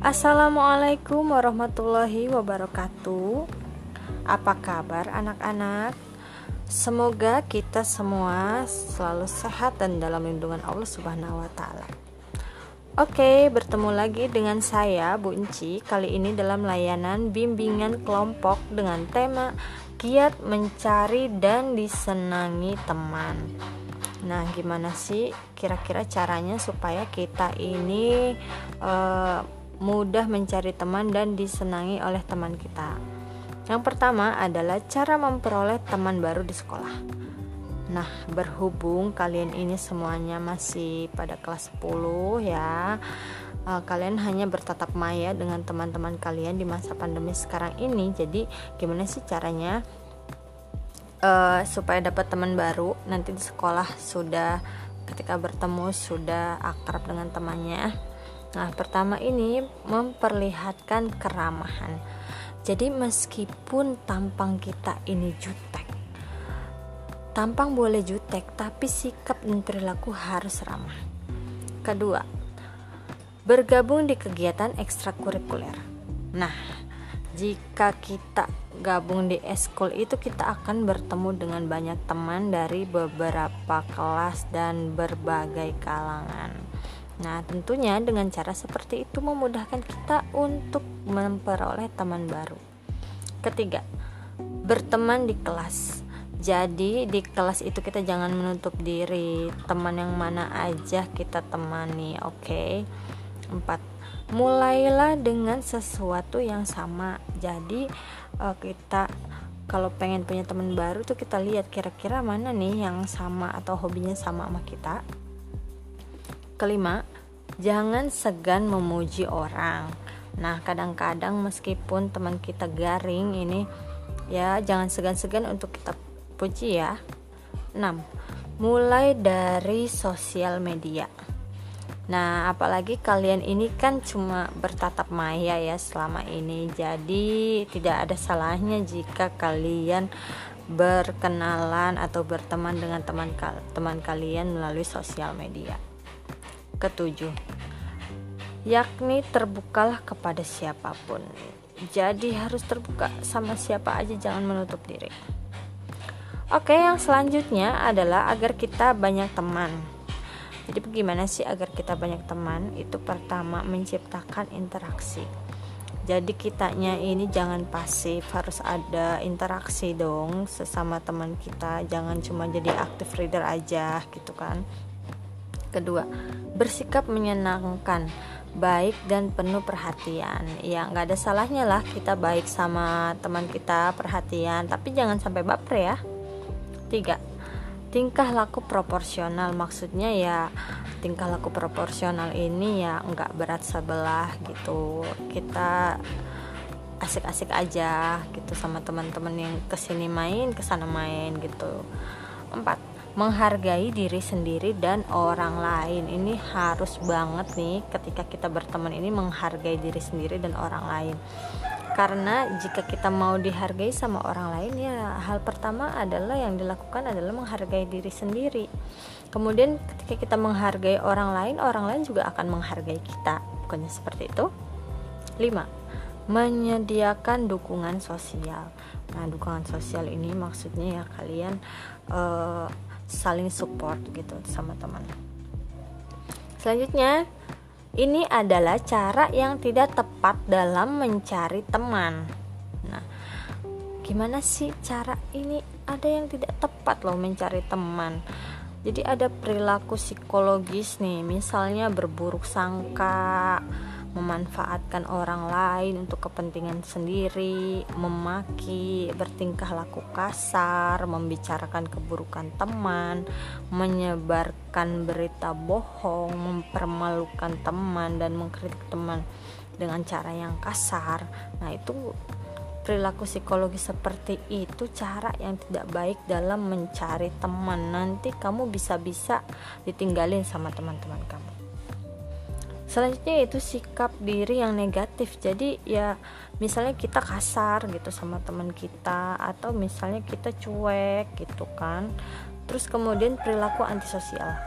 Assalamualaikum warahmatullahi wabarakatuh. Apa kabar anak-anak? Semoga kita semua selalu sehat dan dalam lindungan Allah Subhanahu wa taala. Oke, bertemu lagi dengan saya Bu Enci kali ini dalam layanan bimbingan kelompok dengan tema giat mencari dan disenangi teman. Nah, gimana sih kira-kira caranya supaya kita ini uh, mudah mencari teman dan disenangi oleh teman kita. Yang pertama adalah cara memperoleh teman baru di sekolah. Nah, berhubung kalian ini semuanya masih pada kelas 10 ya. Uh, kalian hanya bertatap maya dengan teman-teman kalian di masa pandemi sekarang ini. Jadi, gimana sih caranya uh, supaya dapat teman baru nanti di sekolah sudah ketika bertemu sudah akrab dengan temannya Nah, pertama ini memperlihatkan keramahan. Jadi meskipun tampang kita ini jutek, tampang boleh jutek, tapi sikap dan perilaku harus ramah. Kedua, bergabung di kegiatan ekstrakurikuler. Nah, jika kita gabung di eskul itu kita akan bertemu dengan banyak teman dari beberapa kelas dan berbagai kalangan. Nah, tentunya dengan cara seperti itu memudahkan kita untuk memperoleh teman baru. Ketiga, berteman di kelas. Jadi di kelas itu kita jangan menutup diri, teman yang mana aja kita temani, oke? Okay? Empat, mulailah dengan sesuatu yang sama. Jadi uh, kita kalau pengen punya teman baru tuh kita lihat kira-kira mana nih yang sama atau hobinya sama sama kita Kelima, jangan segan memuji orang. Nah, kadang-kadang meskipun teman kita garing ini ya jangan segan-segan untuk kita puji ya. 6. Mulai dari sosial media. Nah, apalagi kalian ini kan cuma bertatap maya ya selama ini. Jadi, tidak ada salahnya jika kalian berkenalan atau berteman dengan teman teman kalian melalui sosial media ketujuh. Yakni terbukalah kepada siapa pun. Jadi harus terbuka sama siapa aja jangan menutup diri. Oke yang selanjutnya adalah agar kita banyak teman. Jadi bagaimana sih agar kita banyak teman? Itu pertama menciptakan interaksi. Jadi kitanya ini jangan pasif harus ada interaksi dong sesama teman kita. Jangan cuma jadi active reader aja gitu kan kedua bersikap menyenangkan baik dan penuh perhatian. Ya nggak ada salahnya lah kita baik sama teman kita perhatian. Tapi jangan sampai baper ya. Tiga tingkah laku proporsional. Maksudnya ya tingkah laku proporsional ini ya nggak berat sebelah gitu. Kita asik-asik aja gitu sama teman-teman yang ke sini main ke sana main gitu. Empat menghargai diri sendiri dan orang lain. Ini harus banget nih ketika kita berteman ini menghargai diri sendiri dan orang lain. Karena jika kita mau dihargai sama orang lain ya hal pertama adalah yang dilakukan adalah menghargai diri sendiri. Kemudian ketika kita menghargai orang lain orang lain juga akan menghargai kita. Bukannya seperti itu? 5 menyediakan dukungan sosial. Nah dukungan sosial ini maksudnya ya kalian uh, saling support gitu sama teman. Selanjutnya ini adalah cara yang tidak tepat dalam mencari teman. Nah gimana sih cara ini? Ada yang tidak tepat loh mencari teman. Jadi ada perilaku psikologis nih misalnya berburuk sangka memanfaatkan orang lain untuk kepentingan sendiri, memaki, bertingkah laku kasar, membicarakan keburukan teman, menyebarkan berita bohong, mempermalukan teman dan mengkritik teman dengan cara yang kasar. Nah, itu perilaku psikologi seperti itu cara yang tidak baik dalam mencari teman. Nanti kamu bisa-bisa ditinggalin sama teman-teman kamu selanjutnya itu sikap diri yang negatif. Jadi ya misalnya kita kasar gitu sama teman kita atau misalnya kita cuek gitu kan. Terus kemudian perilaku antisosial.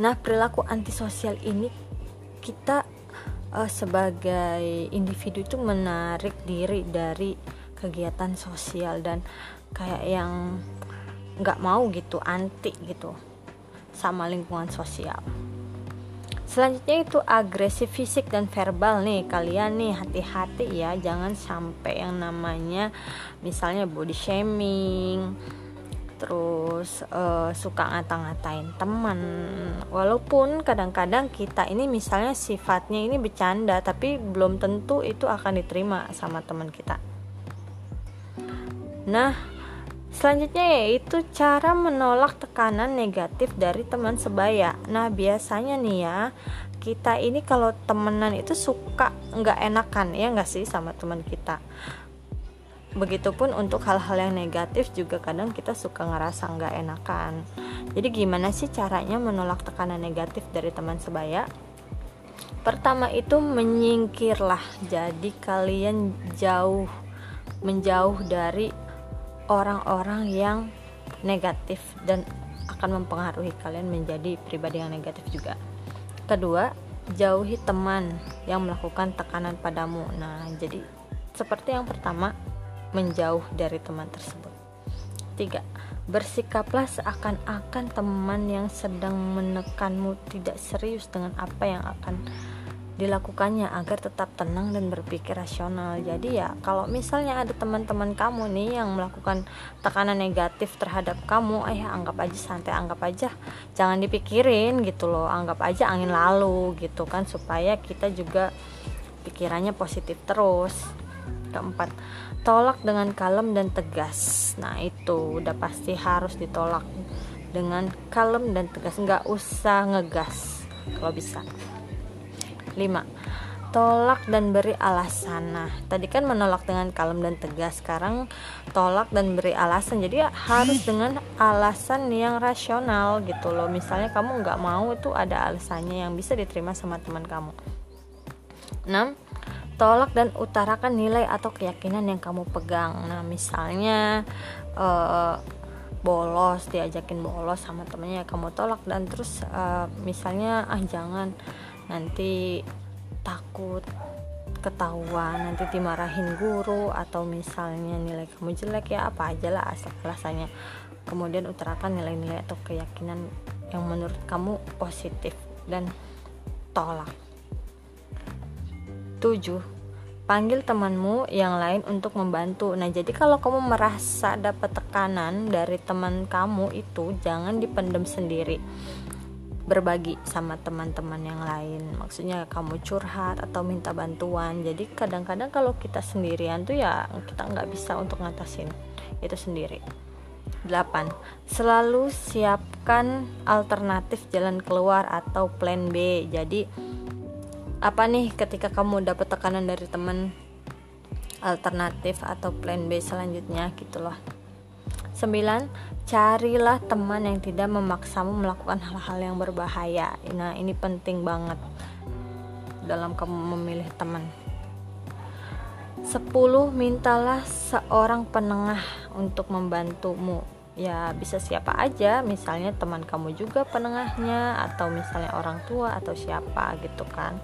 Nah perilaku antisosial ini kita uh, sebagai individu itu menarik diri dari kegiatan sosial dan kayak yang nggak mau gitu anti gitu sama lingkungan sosial selanjutnya itu agresi fisik dan verbal nih. Kalian nih hati-hati ya. Jangan sampai yang namanya misalnya body shaming terus uh, suka ngata-ngatain teman. Walaupun kadang-kadang kita ini misalnya sifatnya ini bercanda tapi belum tentu itu akan diterima sama teman kita. Nah selanjutnya yaitu cara menolak tekanan negatif dari teman sebaya nah biasanya nih ya kita ini kalau temenan itu suka nggak enakan ya nggak sih sama teman kita Begitupun untuk hal-hal yang negatif juga kadang kita suka ngerasa nggak enakan. Jadi gimana sih caranya menolak tekanan negatif dari teman sebaya? Pertama itu menyingkirlah. Jadi kalian jauh menjauh dari orang-orang yang negatif dan akan mempengaruhi kalian menjadi pribadi yang negatif juga. Kedua, jauhi teman yang melakukan tekanan padamu. Nah, jadi seperti yang pertama, menjauh dari teman tersebut. 3. Bersikaplah seakan-akan teman yang sedang menekanmu tidak serius dengan apa yang akan dilakukannya agar tetap tenang dan berpikir rasional. Jadi ya, kalau misalnya ada teman-teman kamu nih yang melakukan tekanan negatif terhadap kamu, eh anggap aja santai, anggap aja jangan dipikirin gitu loh, anggap aja angin lalu gitu kan supaya kita juga pikirannya positif terus. Keempat, tolak dengan kalem dan tegas nah itu udah pasti harus ditolak dengan kalem dan tegas nggak usah ngegas kalau bisa 5 tolak dan beri alasan. Nah tadi kan menolak dengan kalem dan tegas. Sekarang tolak dan beri alasan. Jadi harus dengan alasan yang rasional gitu loh. Misalnya kamu nggak mau itu ada alasannya yang bisa diterima sama teman kamu. 6 tolak dan utarakan nilai atau keyakinan yang kamu pegang. Nah misalnya uh, bolos diajakin bolos sama temennya kamu tolak. Dan terus uh, misalnya ah jangan nanti takut ketahuan nanti dimarahin guru atau misalnya nilai kamu jelek ya apa aja lah asal alasannya kemudian utarakan nilai-nilai atau keyakinan yang menurut kamu positif dan tolak 7. Panggil temanmu yang lain untuk membantu. Nah, jadi kalau kamu merasa dapat tekanan dari teman kamu itu jangan dipendam sendiri. Berbagi sama teman-teman yang lain. Maksudnya kamu curhat atau minta bantuan. Jadi kadang-kadang kalau kita sendirian tuh ya kita nggak bisa untuk ngatasin itu sendiri. 8. Selalu siapkan alternatif jalan keluar atau plan B. Jadi apa nih ketika kamu dapat tekanan dari teman alternatif atau plan B selanjutnya gitu loh 9. Carilah teman yang tidak memaksamu melakukan hal-hal yang berbahaya. Nah, ini penting banget dalam kamu memilih teman. 10. Mintalah seorang penengah untuk membantumu. Ya, bisa siapa aja, misalnya teman kamu juga penengahnya atau misalnya orang tua atau siapa gitu kan.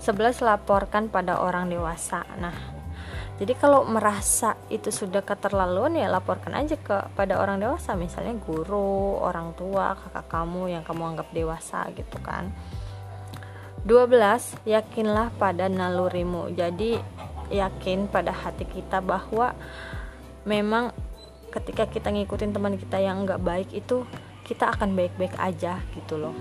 11 laporkan pada orang dewasa. Nah, jadi kalau merasa itu sudah keterlaluan ya laporkan aja ke pada orang dewasa, misalnya guru, orang tua, kakak kamu yang kamu anggap dewasa gitu kan. 12. Yakinlah pada nalurimu. Jadi yakin pada hati kita bahwa memang ketika kita ngikutin teman kita yang nggak baik itu kita akan baik-baik aja gitu loh.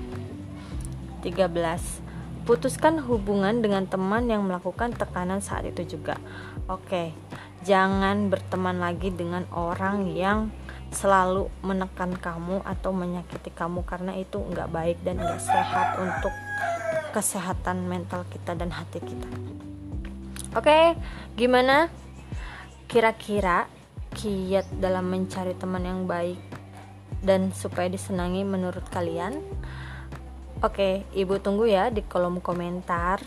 13 putuskan hubungan dengan teman yang melakukan tekanan saat itu juga. Oke, jangan berteman lagi dengan orang yang selalu menekan kamu atau menyakiti kamu karena itu nggak baik dan nggak sehat untuk kesehatan mental kita dan hati kita. Oke, gimana? Kira-kira kiat dalam mencari teman yang baik dan supaya disenangi menurut kalian? Oke, ibu tunggu ya di kolom komentar.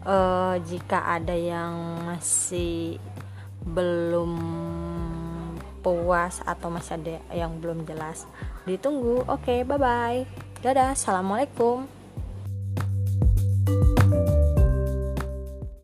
Uh, jika ada yang masih belum puas atau masih ada yang belum jelas, ditunggu. Oke, bye bye. Dadah, assalamualaikum.